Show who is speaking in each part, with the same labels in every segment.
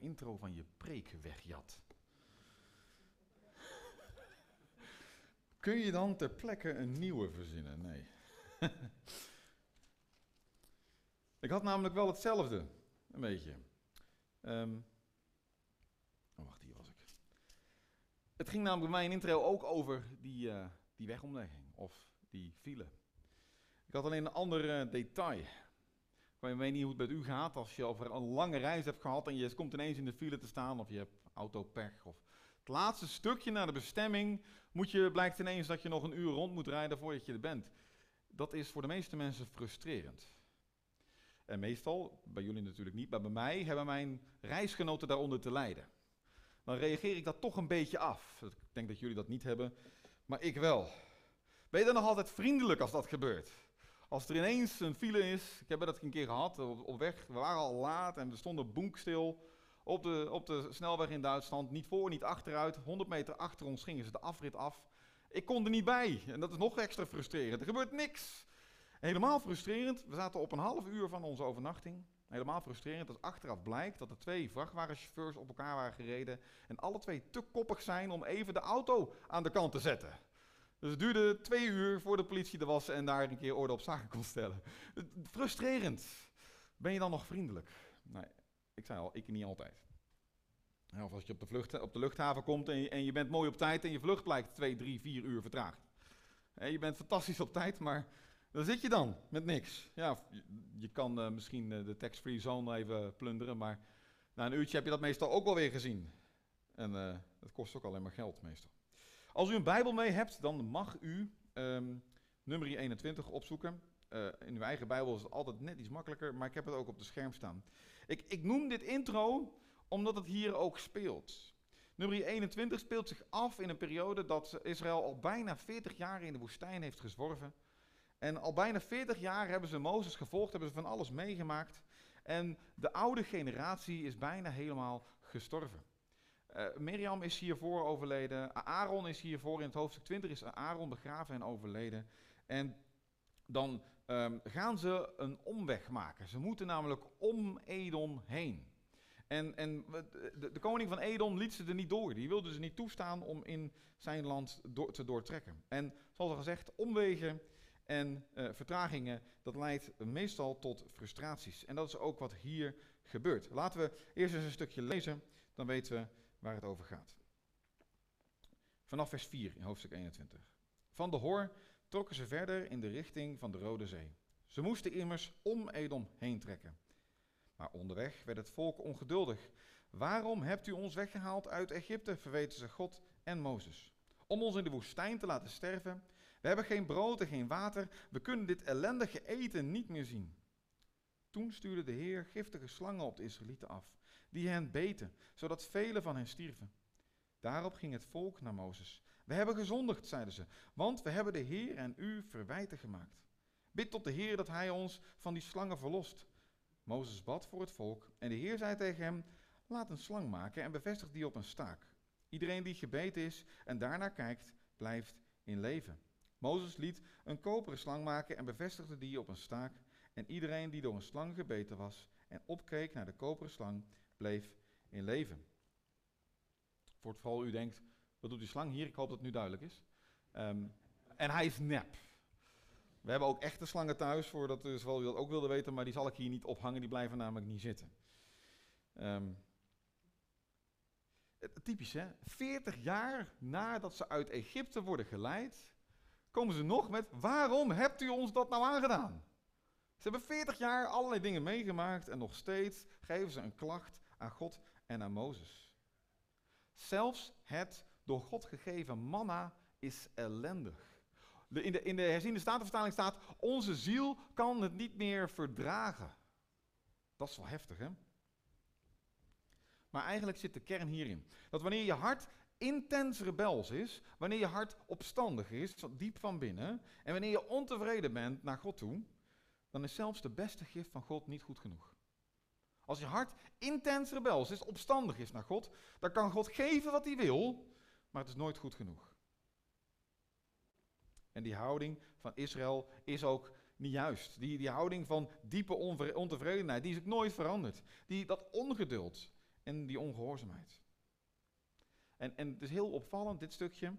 Speaker 1: intro van je preek wegjat. Kun je dan ter plekke een nieuwe verzinnen? Nee. ik had namelijk wel hetzelfde, een beetje. Ehm, oh, wacht, hier was ik. Het ging namelijk bij mij in intro ook over die, uh, die wegomlegging of die file. Ik had alleen een ander uh, detail. Ik weet niet hoe het met u gaat als je over een lange reis hebt gehad en je komt ineens in de file te staan of je hebt autopech. Of het laatste stukje naar de bestemming moet je, blijkt ineens dat je nog een uur rond moet rijden voordat je er bent. Dat is voor de meeste mensen frustrerend. En meestal, bij jullie natuurlijk niet, maar bij mij hebben mijn reisgenoten daaronder te lijden. Dan reageer ik dat toch een beetje af. Ik denk dat jullie dat niet hebben, maar ik wel. Ben je dan nog altijd vriendelijk als dat gebeurt? Als er ineens een file is, ik heb dat een keer gehad, op, weg, we waren al laat en we stonden boenkstil op de, op de snelweg in Duitsland. Niet voor, niet achteruit, 100 meter achter ons gingen ze de afrit af. Ik kon er niet bij en dat is nog extra frustrerend. Er gebeurt niks. Helemaal frustrerend, we zaten op een half uur van onze overnachting. Helemaal frustrerend als achteraf blijkt dat er twee vrachtwagenchauffeurs op elkaar waren gereden en alle twee te koppig zijn om even de auto aan de kant te zetten. Dus het duurde twee uur voor de politie er was en daar een keer orde op zaken kon stellen. Frustrerend. Ben je dan nog vriendelijk? Nee, ik zei al, ik niet altijd. Of als je op de, vlucht, op de luchthaven komt en je, en je, bent mooi op tijd en je vlucht blijkt twee, drie, vier uur vertraagd. je bent fantastisch op tijd, maar daar zit je dan met niks. Ja, je, kan uh, misschien uh, de tax-free zone even plunderen, maar na een uurtje heb je dat meestal ook wel weer gezien. En uh, dat kost ook alleen maar geld meestal. Als u een Bijbel mee hebt, dan mag u um, nummer 21 opzoeken. Uh, in uw eigen Bijbel is het altijd net iets makkelijker, maar ik heb het ook op de scherm staan. Ik, ik noem dit intro omdat het hier ook speelt. Nummer 21 speelt zich af in een periode dat Israël al bijna 40 jaar in de woestijn heeft gezworven. En al bijna 40 jaar hebben ze Mozes gevolgd, hebben ze van alles meegemaakt. En de oude generatie is bijna helemaal gestorven. Uh, Mirjam is hiervoor overleden. Aaron is hiervoor. In het hoofdstuk 20 is Aaron begraven en overleden. En dan um, gaan ze een omweg maken. Ze moeten namelijk om Edom heen. En, en de, de, koning van Edom liet ze er niet door. Die wilde ze niet toestaan om in zijn land te doortrekken. En zoals al gezegd, omwegen en vertragingen, dat leidt meestal tot frustraties. En dat is ook wat hier gebeurt. Laten we eerst eens een stukje lezen, dan weten we waar het over gaat. Vanaf vers 4 in hoofdstuk 21. Van de Hor trokken ze verder in de richting van de Rode Zee. Ze moesten immers om Edom heen trekken. Maar onderweg werd het volk ongeduldig. Waarom hebt u ons weggehaald uit Egypte, verweten ze God en Mozes. Om ons in de woestijn te laten sterven? We hebben geen brood en geen water. We kunnen dit ellendige eten niet meer zien. Toen stuurde de Heer giftige slangen op de Israëlieten af die hen beten, zodat velen van hen stierven. Daarop ging het volk naar Mozes. We hebben gezondigd, zeiden ze, want we hebben de Heer en u verwijten gemaakt. Bid tot de Heer dat hij ons van die slangen verlost. Mozes bad voor het volk en de Heer zei tegen hem, laat een slang maken en bevestig die op een staak. Iedereen die gebeten is en daarnaar kijkt, blijft in leven. Mozes liet een koperen slang maken en bevestigde die op een staak. En iedereen die door een slang gebeten was en opkeek naar de koperen slang, bleef in leven. Voor het geval u denkt, wat doet die slang hier? Ik hoop dat het nu duidelijk is. Um, en hij is nep. We hebben ook echte slangen thuis, voordat u dat ook wilde weten, maar die zal ik hier niet ophangen, die blijven namelijk niet zitten. Um, typisch hè, 40 jaar nadat ze uit Egypte worden geleid, komen ze nog met, waarom hebt u ons dat nou aangedaan? Ze hebben 40 jaar allerlei dingen meegemaakt en nog steeds geven ze een klacht aan God en aan Mozes. Zelfs het door God gegeven manna is ellendig. In, de, in de herziende statenvertaling staat, onze ziel kan het niet meer verdragen. Dat is wel heftig, hè? Maar eigenlijk zit de kern hierin. Dat wanneer je hart intens rebels is, wanneer je hart opstandig is, diep van binnen, en wanneer je ontevreden bent naar God toe, dan is zelfs de beste gift van God niet goed genoeg. Als je hart intens rebels is, opstandig is naar God, dan kan God geven wat hij wil, maar het is nooit goed genoeg. En die houding van Israël is ook niet juist. Die, die houding van diepe ontevredenheid, die is ook nooit veranderd. Die, dat ongeduld. en die ongehoorzaamheid. En, en het is heel opvallend, dit stukje.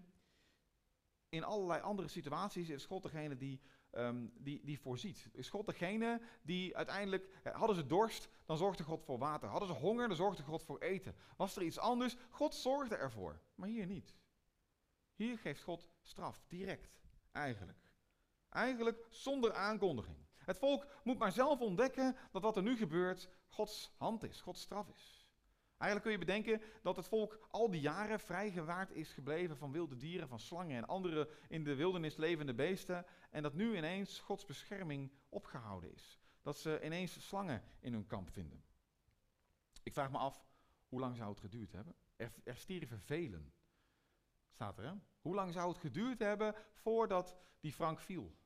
Speaker 1: In allerlei andere situaties is God degene die, ehm, die, die voorziet. Is God degene die uiteindelijk, hadden ze dorst, dan zorgde God voor water. Hadden ze honger, dan zorgde God voor eten. Was er iets anders, God zorgde ervoor. Maar hier niet. Hier geeft God straf, direct, eigenlijk. Eigenlijk zonder aankondiging. Het volk moet maar zelf ontdekken dat wat er nu gebeurt Gods hand is, Gods straf is. Eigenlijk kun je bedenken dat het volk al die jaren vrijgewaard is gebleven van wilde dieren, van slangen en andere in de wildernis levende beesten. En dat nu ineens Gods bescherming opgehouden is. Dat ze ineens slangen in hun kamp vinden. Ik vraag me af, hoe lang zou het geduurd hebben? Er, er stierven velen. Staat er? Hoe lang zou het geduurd hebben voordat die Frank viel?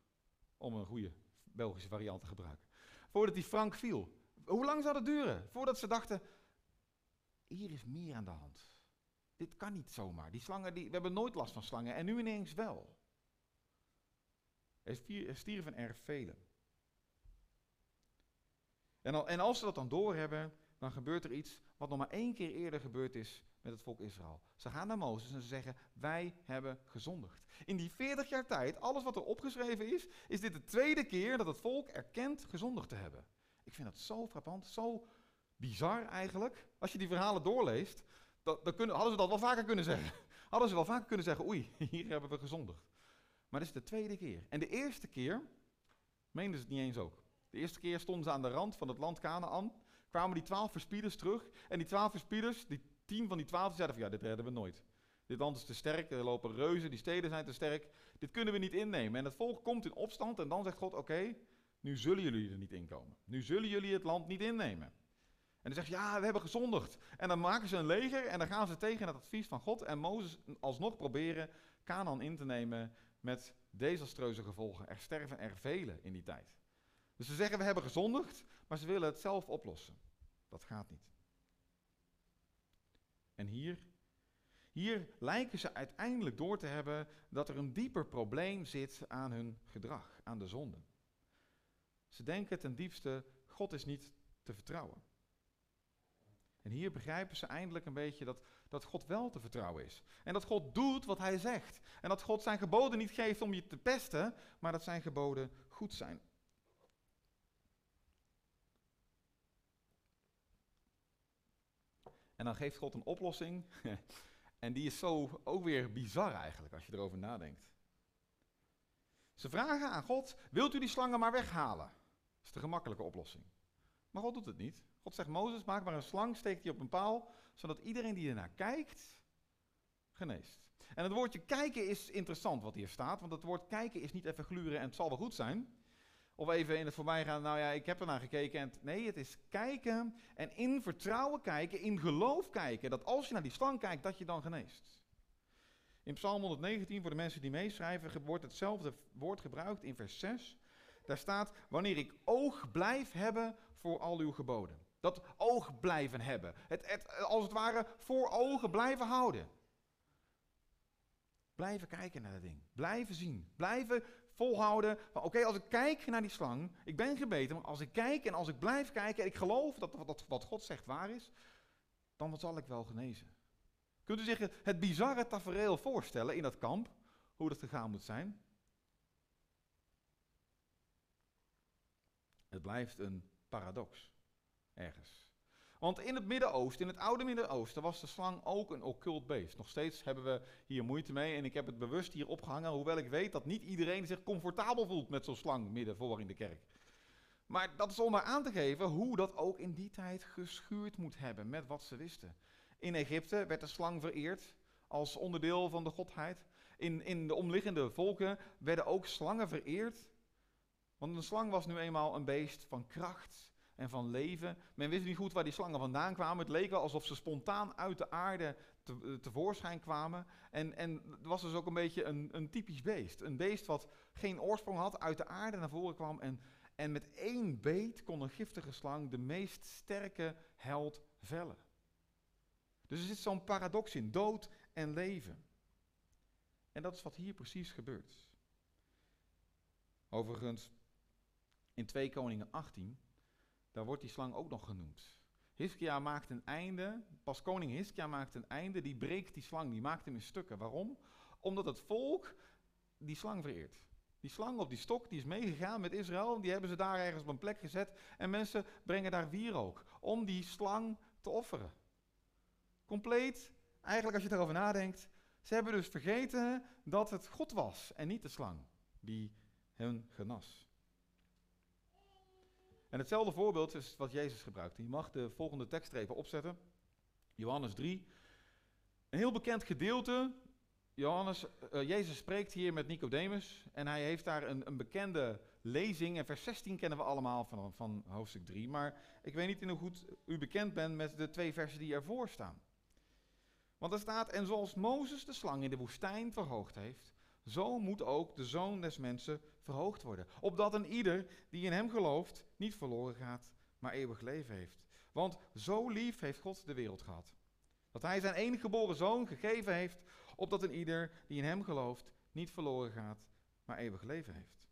Speaker 1: Om een goede Belgische variant te gebruiken. Voordat die Frank viel. Hoe lang zou het duren? Voordat ze dachten, hier is meer aan de hand. Dit kan niet zomaar. Die slangen, die, we hebben nooit last van slangen en nu ineens wel. Er stierven erg velen. En, al, en als ze dat dan doorhebben, dan gebeurt er iets wat nog maar één keer eerder gebeurd is met het volk Israël. Ze gaan naar Mozes en ze zeggen, wij hebben gezondigd. In die 40 jaar tijd, alles wat er opgeschreven is, is dit de tweede keer dat het volk erkent gezondigd te hebben. Ik vind dat zo frappant, zo bizar eigenlijk. Als je die verhalen doorleest, dan kunnen, hadden ze dat wel vaker kunnen zeggen. Hadden ze wel vaker kunnen zeggen, oei, hier hebben we gezondigd. Maar dit is de tweede keer. En de eerste keer meenden ze het niet eens ook. De eerste keer stonden ze aan de rand van het land Canaan, kwamen die twaalf verspieders terug. En die twaalf verspieders, die tien van die twaalf, zeiden van ja, dit redden we nooit. Dit land is te sterk, er lopen reuzen, die steden zijn te sterk. Dit kunnen we niet innemen. En het volk komt in opstand en dan zegt God, oké, nu zullen jullie er niet inkomen. Nu zullen jullie het land niet innemen. En dan zegt ja, we hebben gezondigd. En dan maken ze een leger en dan gaan ze tegen het advies van God en Mozes alsnog proberen Canaan in te nemen met desastreuze gevolgen. Er sterven er velen in die tijd. Dus ze zeggen we hebben gezondigd, maar ze willen het zelf oplossen. Dat gaat niet. En hier, hier lijken ze uiteindelijk door te hebben dat er een dieper probleem zit aan hun gedrag, aan de zonde. Ze denken ten diepste, God is niet te vertrouwen. En hier begrijpen ze eindelijk een beetje dat, dat God wel te vertrouwen is. En dat God doet wat hij zegt. En dat God zijn geboden niet geeft om je te pesten, maar dat zijn geboden goed zijn. En dan geeft God een oplossing. en die is zo ook weer bizar eigenlijk, als je erover nadenkt. Ze vragen aan God: Wilt u die slangen maar weghalen? Dat is de gemakkelijke oplossing. Maar God doet het niet. God zegt: Mozes, maak maar een slang, steek die op een paal, zodat iedereen die ernaar kijkt, geneest. En het woordje kijken is interessant wat hier staat, want het woord kijken is niet even gluren en het zal wel goed zijn. Of even in het voorbijgaan, nou ja, ik heb er naar gekeken. En nee, het is kijken en in vertrouwen kijken, in geloof kijken. Dat als je naar die slang kijkt, dat je dan geneest. In Psalm 119, voor de mensen die meeschrijven, wordt hetzelfde woord gebruikt in vers 6. Daar staat, wanneer ik oog blijf hebben voor al uw geboden. Dat oog blijven hebben. Het, als het ware voor ogen blijven houden. Blijven kijken naar dat ding. Blijven zien. Blijven volhouden. Oké, als ik kijk naar die slang, ik ben gebeten, maar als ik kijk en als ik blijf kijken en ik geloof dat, dat wat God zegt waar is, dan zal ik wel genezen. Kunt u zich het bizarre tafereel voorstellen in dat kamp, hoe dat gegaan moet zijn? Het blijft een paradox, ergens. Want in het Midden-Oosten, in het oude Midden-Oosten, was de slang ook een occult beest. Nog steeds hebben we hier moeite mee en ik heb het bewust hier opgehangen, hoewel ik weet dat niet iedereen zich comfortabel voelt met zo'n slang midden voor in de kerk. Maar dat is om maar aan te geven hoe dat ook in die tijd geschuurd moet hebben met wat ze wisten. In Egypte werd de slang vereerd als onderdeel van de godheid. In, in de omliggende volken werden ook slangen vereerd. Want een slang was nu eenmaal een beest van kracht en van leven. Men wist niet goed waar die slangen vandaan kwamen. Het leek alsof ze spontaan uit de aarde te, eh, tevoorschijn kwamen. En, en het was dus ook een beetje een, een typisch beest. Een beest wat geen oorsprong had, uit de aarde naar voren kwam. En, en met één beet kon een giftige slang de meest sterke held vellen. Dus er zit zo'n paradox in, dood en leven. En dat is wat hier precies gebeurt. Overigens, in 2 Koningen 18 daar wordt die slang ook nog genoemd. Hiskia maakt een einde, pas koning Hiskia maakt een einde, die breekt die slang, die maakt hem in stukken. Waarom? Omdat het volk die slang vereert. Die slang op die stok, die is meegegaan met Israël, die hebben ze daar ergens op een plek gezet en mensen brengen daar wierook om die slang te offeren. Compleet, eigenlijk als je daarover nadenkt, ze hebben dus vergeten dat het God was en niet de slang die hen genas. En hetzelfde voorbeeld is wat Jezus gebruikt. Je mag de volgende tekst even opzetten. Johannes 3. Een heel bekend gedeelte. Johannes, uh, Jezus spreekt hier met Nicodemus en hij heeft daar een, een, bekende lezing. En vers 16 kennen we allemaal van, van hoofdstuk 3. Maar ik weet niet in hoe goed u bekend bent met de twee versen die ervoor staan. Want er staat, en zoals Mozes de slang in de woestijn verhoogd heeft, zo moet ook de zoon des mensen verhoogd worden. Opdat een ieder die in hem gelooft niet verloren gaat, maar eeuwig leven heeft. Want zo lief heeft God de wereld gehad. Dat hij zijn enige geboren zoon gegeven heeft, opdat een ieder die in hem gelooft niet verloren gaat, maar eeuwig leven heeft.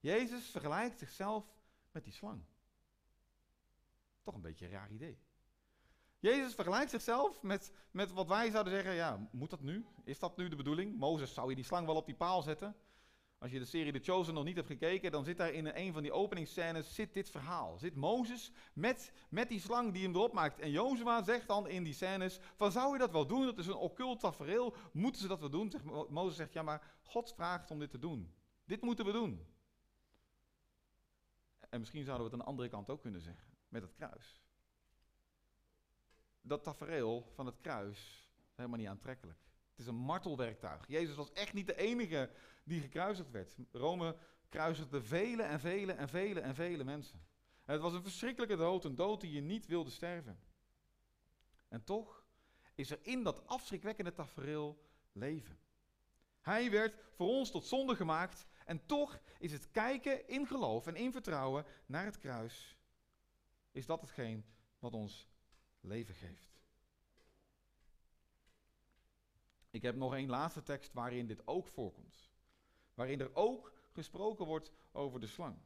Speaker 1: Jezus vergelijkt zichzelf met die slang. Toch een beetje een raar idee. Jezus vergelijkt zichzelf met, met wat wij zouden zeggen, ja, moet dat nu? Is dat nu de bedoeling? Mozes, zou je die slang wel op die paal zetten? Als je de serie The Chosen nog niet hebt gekeken, dan zit daar in een van die openingsscènes zit dit verhaal. Zit Mozes met, met die slang die hem erop maakt. En Jozua zegt dan in die scènes, van zou je dat wel doen? Dat is een occult tafereel, moeten ze dat wel doen? Zegt, Mozes zegt, ja maar God vraagt om dit te doen. Dit moeten we doen. En misschien zouden we het aan de andere kant ook kunnen zeggen, met het kruis dat tafereel van het kruis helemaal niet aantrekkelijk. Het is een martelwerktuig. Jezus was echt niet de enige die gekruisigd werd. Rome kruisigde vele en vele en vele en vele mensen. En het was een verschrikkelijke dood, een dood die je niet wilde sterven. En toch is er in dat afschrikwekkende tafereel leven. Hij werd voor ons tot zonde gemaakt en toch is het kijken in geloof en in vertrouwen naar het kruis, is dat hetgeen wat ons leven geeft. Ik heb nog een laatste tekst waarin dit ook voorkomt. Waarin er ook gesproken wordt over de slang.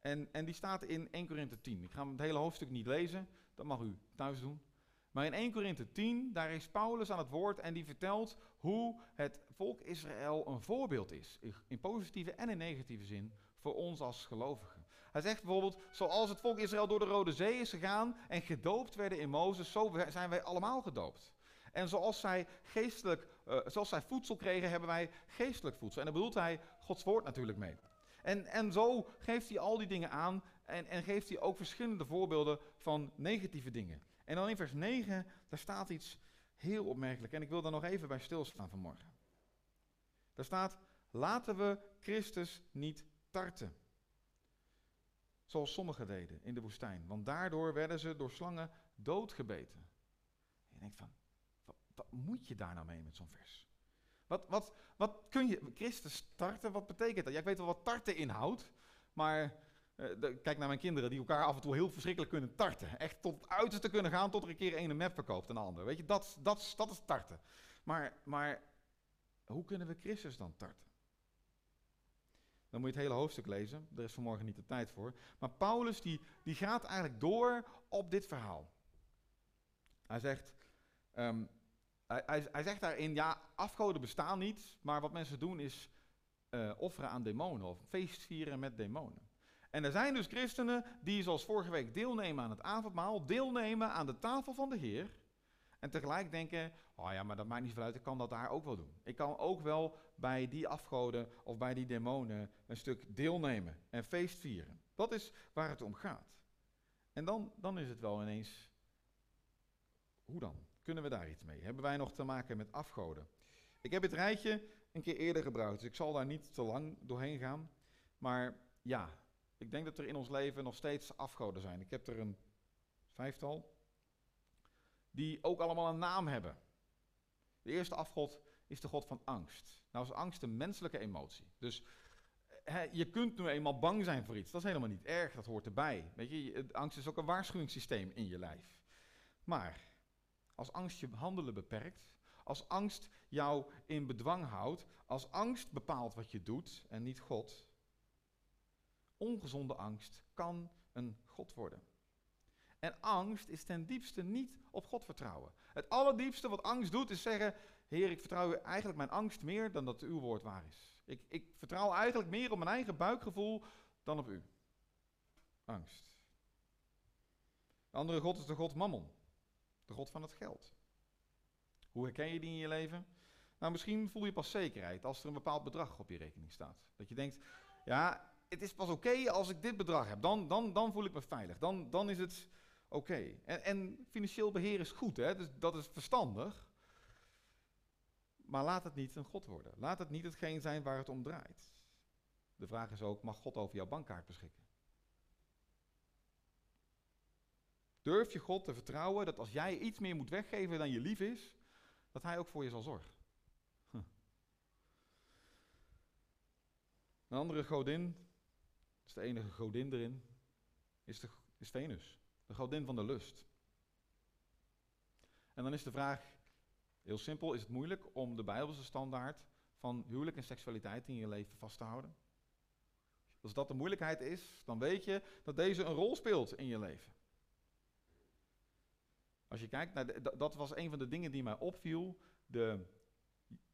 Speaker 1: En, en die staat in 1 Korinthe 10. Ik ga het hele hoofdstuk niet lezen, dat mag u thuis doen. Maar in 1 Korinthe 10, daar is Paulus aan het woord en die vertelt hoe het volk Israël een voorbeeld is. In positieve en in negatieve zin voor ons als gelovigen. Hij zegt bijvoorbeeld, zoals het volk Israël door de Rode Zee is gegaan en gedoopt werden in Mozes, zo zijn wij allemaal gedoopt. En zoals zij geestelijk, uh, zoals zij voedsel kregen, hebben wij geestelijk voedsel. En daar bedoelt hij Gods woord natuurlijk mee. En, en zo geeft hij al die dingen aan en, en geeft hij ook verschillende voorbeelden van negatieve dingen. En dan in vers 9, daar staat iets heel opmerkelijk. En ik wil daar nog even bij stilstaan vanmorgen. Daar staat, laten we Christus niet tarten. Zoals sommigen deden in de woestijn. Want daardoor werden ze door slangen doodgebeten. En je denkt van, wat, moet je daar nou mee met zo'n vers? Wat, wat, wat kun je, Christus tarten, wat betekent dat? Ja, ik weet wel wat tarten inhoudt, maar uh, kijk naar mijn kinderen die elkaar af en toe heel verschrikkelijk kunnen tarten. Echt tot het uiterste kunnen gaan tot er een keer een map verkoopt en een ander. Weet je, dat, dat, dat is tarten. Maar, maar hoe kunnen we Christus dan tarten? Dan moet je het hele hoofdstuk lezen. Er is vanmorgen niet de tijd voor. Maar Paulus die, die gaat eigenlijk door op dit verhaal. Hij zegt, um, hij, hij, zegt daarin, ja, afgoden bestaan niet, maar wat mensen doen is uh, offeren aan demonen of feestvieren met demonen. En er zijn dus christenen die zoals vorige week deelnemen aan het avondmaal, deelnemen aan de tafel van de Heer. En tegelijk denken, oh ja, maar dat maakt niet veel uit, ik kan dat daar ook wel doen. Ik kan ook wel bij die afgoden of bij die demonen een stuk deelnemen en feest vieren. Dat is waar het om gaat. En dan, dan is het wel ineens, hoe dan? Kunnen we daar iets mee? Hebben wij nog te maken met afgoden? Ik heb het rijtje een keer eerder gebruikt, dus ik zal daar niet te lang doorheen gaan. Maar ja, ik denk dat er in ons leven nog steeds afgoden zijn. Ik heb er een vijftal die ook allemaal een naam hebben. De eerste afgod is de god van angst. Nou is angst een menselijke emotie. Dus je kunt nu eenmaal bang zijn voor iets. Dat is helemaal niet erg, dat hoort erbij. Weet je, angst is ook een waarschuwingssysteem in je lijf. Maar als angst je handelen beperkt, als angst jou in bedwang houdt, als angst bepaalt wat je doet en niet God, ongezonde angst kan een god worden. En angst is ten diepste niet op God vertrouwen. Het allerdiepste wat angst doet is zeggen, Heer, ik vertrouw eigenlijk mijn angst meer dan dat uw woord waar is. Ik, ik vertrouw eigenlijk meer op mijn eigen buikgevoel dan op u. Angst. De andere God is de God Mammon. De God van het geld. Hoe herken je die in je leven? Nou, misschien voel je pas zekerheid als er een bepaald bedrag op je rekening staat. Dat je denkt, ja, het is pas oké als ik dit bedrag heb. Dan, dan, dan voel ik me veilig. Dan, dan is het oké. En, en, financieel beheer is goed, hè? Dus dat is verstandig. Maar laat het niet een God worden. Laat het niet hetgeen zijn waar het om draait. De vraag is ook, mag God over jouw bankkaart beschikken? Durf je God te vertrouwen dat als jij iets meer moet weggeven dan je lief is, dat Hij ook voor je zal zorgen? Een andere godin, dat is de enige godin erin, is, de, is Venus, de godin van de lust. En dan is de vraag, heel simpel, is het moeilijk om de Bijbelse standaard van huwelijk en seksualiteit in je leven vast te houden? Als dat de moeilijkheid is, dan weet je dat deze een rol speelt in je leven. Als je kijkt naar, dat was een van de dingen die mij opviel. De,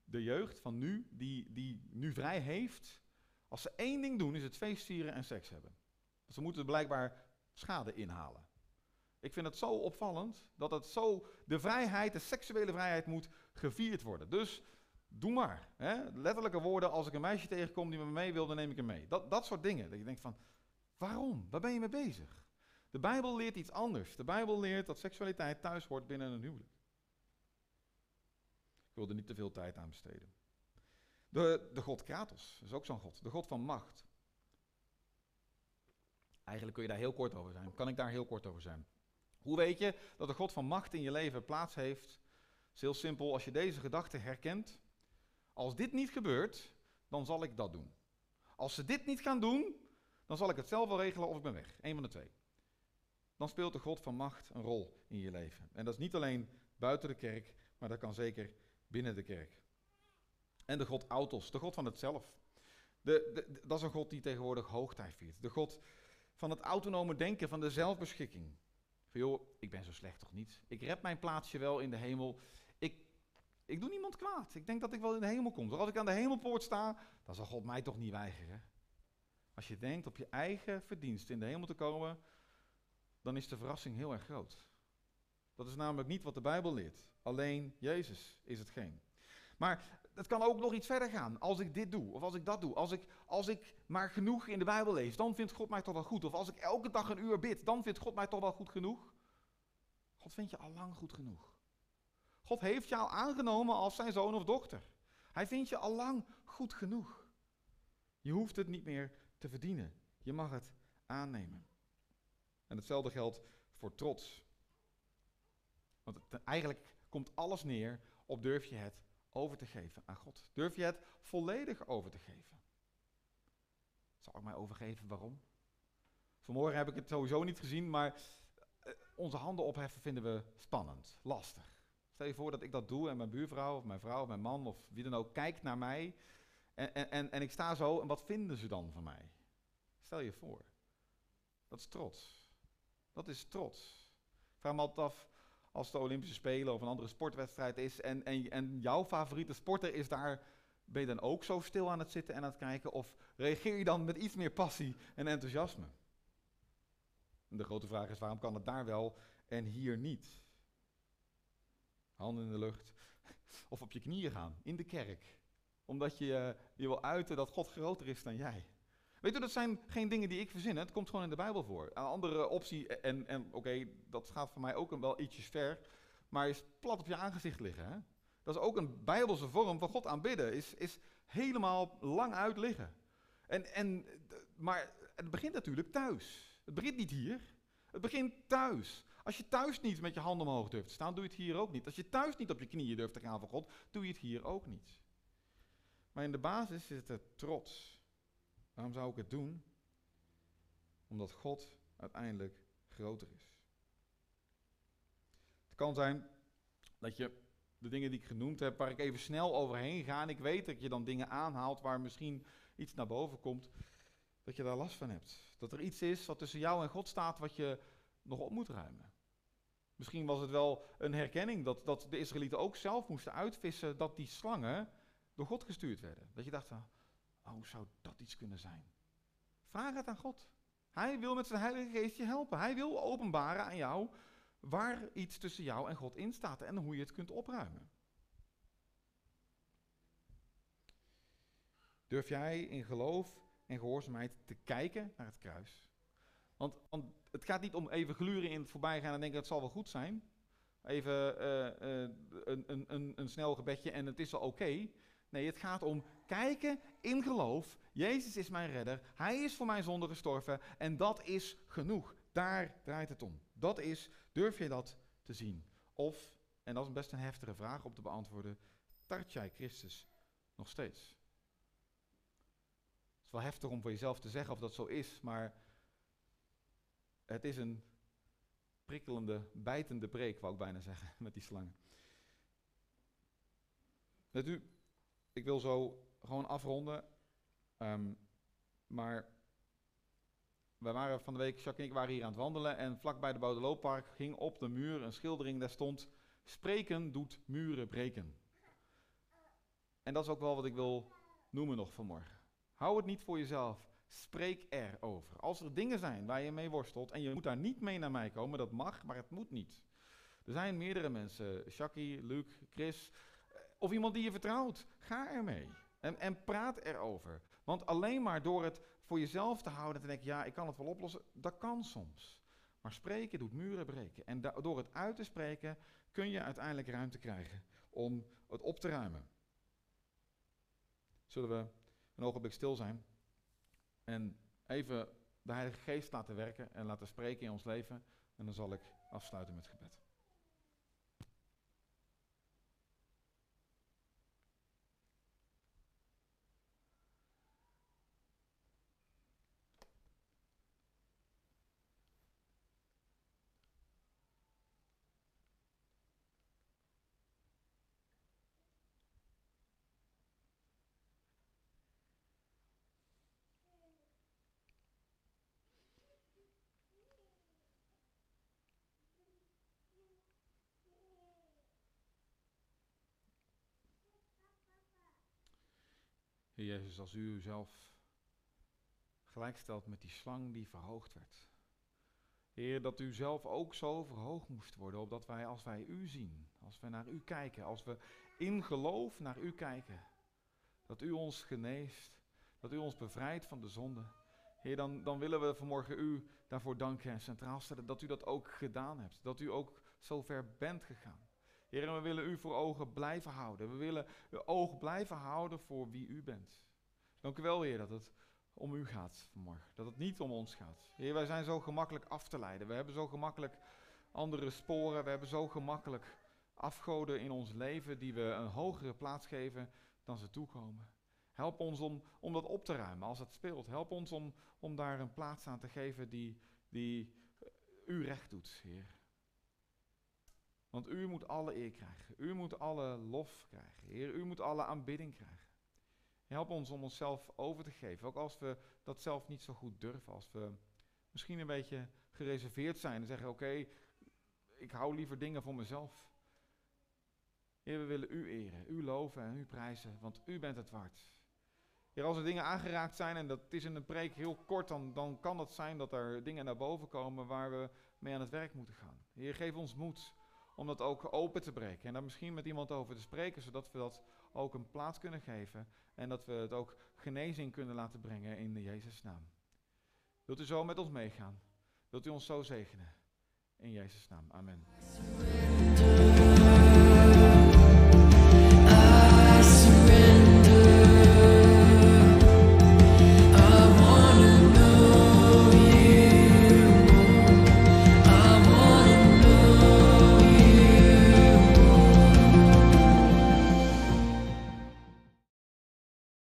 Speaker 1: de jeugd van nu, die, die nu vrij heeft, als ze één ding doen, is het feestvieren en seks hebben. Ze moeten blijkbaar schade inhalen. Ik vind het zo opvallend dat het zo, de vrijheid, de seksuele vrijheid moet gevierd worden. Dus doe maar. Hè? Letterlijke woorden, als ik een meisje tegenkom die me mee wil, dan neem ik hem mee. Dat, dat soort dingen. Dat je denkt van, waarom? Waar ben je mee bezig? De Bijbel leert iets anders. De Bijbel leert dat seksualiteit thuis hoort binnen een huwelijk. Ik wil er niet te veel tijd aan besteden. De, de god Kratos is ook zo'n god. De god van macht. Eigenlijk kun je daar heel kort over zijn. Kan ik daar heel kort over zijn? Hoe weet je dat de god van macht in je leven plaats heeft? Het is heel simpel. Als je deze gedachte herkent. Als dit niet gebeurt, dan zal ik dat doen. Als ze dit niet gaan doen, dan zal ik het zelf wel regelen of ik ben weg. Eén van de twee dan speelt de God van macht een rol in je leven. En dat is niet alleen buiten de kerk, maar dat kan zeker binnen de kerk. En de God Autos, de God van het zelf. De, de, dat is een God die tegenwoordig hoogtijd viert. De God van het autonome denken, van de zelfbeschikking. Van joh, ik ben zo slecht toch niet? Ik red mijn plaatsje wel in de hemel. Ik, ik doe niemand kwaad. Ik denk dat ik wel in de hemel kom. Als ik aan de hemelpoort sta, dan zal God mij toch niet weigeren. Als je denkt op je eigen verdienst in de hemel te komen, dan is de verrassing heel erg groot. Dat is namelijk niet wat de Bijbel leert. Alleen Jezus is hetgeen. Maar het kan ook nog iets verder gaan. Als ik dit doe, of als ik dat doe, als ik, als ik maar genoeg in de Bijbel lees, dan vindt God mij toch wel goed. Of als ik elke dag een uur bid, dan vindt God mij toch wel goed genoeg. God vindt je al lang goed genoeg. God heeft jou aangenomen als zijn zoon of dochter. Hij vindt je al lang goed genoeg. Je hoeft het niet meer te verdienen. Je mag het aannemen. En hetzelfde geldt voor trots. Want eigenlijk komt alles neer op durf je het over te geven aan God. Durf je het volledig over te geven. Zal ik mij overgeven? Waarom? Vanmorgen heb ik het sowieso niet gezien, maar eh, onze handen opheffen vinden we spannend, lastig. Stel je voor dat ik dat doe en mijn buurvrouw of mijn vrouw of mijn man of wie dan ook kijkt naar mij en, en, en, ik sta zo en wat vinden ze dan van mij? Stel je voor. Dat is trots. Dat is trots. Ik vraag me altijd af, als de Olympische Spelen of een andere sportwedstrijd is en, en, en jouw favoriete sporter is daar, ben je dan ook zo stil aan het zitten en aan het kijken? Of reageer je dan met iets meer passie en enthousiasme? En de grote vraag is, waarom kan het daar wel en hier niet? Handen in de lucht. Of op je knieën gaan, in de kerk. Omdat je eh, je wil uiten dat God groter is dan jij. Weet u, dat zijn geen dingen die ik verzin. Het komt gewoon in de Bijbel voor. Een andere optie, en, en oké, dat gaat voor mij ook wel ietsjes ver, maar is plat op je aangezicht liggen. Hè? Dat is ook een Bijbelse vorm van God aanbidden, is, is helemaal lang uit liggen. En, en, maar het begint natuurlijk thuis. Het begint niet hier. Het begint thuis. Als je thuis niet met je handen omhoog durft te staan, doe je het hier ook niet. Als je thuis niet op je knieën durft te gaan voor God, doe je het hier ook niet. Maar in de basis is het trots. Waarom zou ik het doen? Omdat God uiteindelijk groter is. Het kan zijn dat je de dingen die ik genoemd heb, waar ik even snel overheen ga, en ik weet dat je dan dingen aanhaalt waar misschien iets naar boven komt, dat je daar last van hebt. Dat er iets is wat tussen jou en God staat wat je nog op moet ruimen. Misschien was het wel een herkenning dat, dat de Israëlieten ook zelf moesten uitvissen dat die slangen door God gestuurd werden. Dat je dacht, oh, zou dat iets kunnen zijn? Vraag het aan God. Hij wil met zijn Heilige Geest je helpen. Hij wil openbaren aan jou waar iets tussen jou en God in staat en hoe je het kunt opruimen. Durf jij in geloof en gehoorzaamheid te kijken naar het kruis? Want, want het gaat niet om even gluren in het voorbijgaan en denken het zal wel goed zijn. Even uh, uh, een, een, een, een snel gebedje en het is wel oké. Nee, het gaat om kijken in geloof. Jezus is mijn redder. Hij is voor mijn zonde gestorven. En dat is genoeg. Daar draait het om. Dat is, durf je dat te zien? Of, en dat is best een heftige vraag om te beantwoorden, tart jij Christus nog steeds? Het is wel heftig om voor jezelf te zeggen of dat zo is, maar het is een prikkelende, bijtende preek, wou ik bijna zeggen, met die slangen. Weet u, ik wil zo gewoon afronden. Um, maar we waren van de week, Jacques en ik waren hier aan het wandelen en vlakbij de Boudelooppark ging op de muur een schildering, daar stond, spreken doet muren breken. En dat is ook wel wat ik wil noemen nog vanmorgen. Hou het niet voor jezelf, spreek erover. Als er dingen zijn waar je mee worstelt en je moet daar niet mee naar mij komen, dat mag, maar het moet niet. Er zijn meerdere mensen, Jackie, Luc, Chris, of iemand die je vertrouwt. Ga ermee. En, en praat erover. Want alleen maar door het voor jezelf te houden en te denken, ja, ik kan het wel oplossen, dat kan soms. Maar spreken doet muren breken. En door het uit te spreken kun je uiteindelijk ruimte krijgen om het op te ruimen. Zullen we een ogenblik stil zijn en even de Heilige Geest laten werken en laten spreken in ons leven. En dan zal ik afsluiten met gebed. Heer Jezus, als u uzelf gelijkstelt met die slang die verhoogd werd. Heer, dat u zelf ook zo verhoogd moest worden, opdat wij, als wij u zien, als we naar u kijken, als we in geloof naar u kijken, dat u ons geneest, dat u ons bevrijdt van de zonde. Heer, dan, dan willen we vanmorgen u daarvoor danken en centraal stellen dat u dat ook gedaan hebt, dat u ook zo ver bent gegaan. Heer, we willen u voor ogen blijven houden. We willen uw oog blijven houden voor wie u bent. Dank u wel, Heer, dat het om u gaat vanmorgen. Dat het niet om ons gaat. Heer, wij zijn zo gemakkelijk af te leiden. We hebben zo gemakkelijk andere sporen. We hebben zo gemakkelijk afgoden in ons leven die we een hogere plaats geven dan ze toekomen. Help ons om, om dat op te ruimen als het speelt. Help ons om, om daar een plaats aan te geven die, die u recht doet, Heer. Want u moet alle eer krijgen. U moet alle lof krijgen. Heer, u moet alle aanbidding krijgen. Help ons om onszelf over te geven. Ook als we dat zelf niet zo goed durven. Als we misschien een beetje gereserveerd zijn en zeggen: Oké, ik hou liever dingen voor mezelf. Heer, we willen u eren, u loven en u prijzen, want u bent het waard. Heer, als er dingen aangeraakt zijn, en dat is in een preek heel kort, dan, dan kan het zijn dat er dingen naar boven komen waar we mee aan het werk moeten gaan. Heer, geef ons moed om dat ook open te breken. En daar misschien met iemand over te spreken, zodat we dat ook een plaats kunnen geven. En dat we het ook genezing kunnen laten brengen in de Jezus' naam. Wilt u zo met ons meegaan? Wilt u ons zo zegenen? In Jezus' naam. Amen.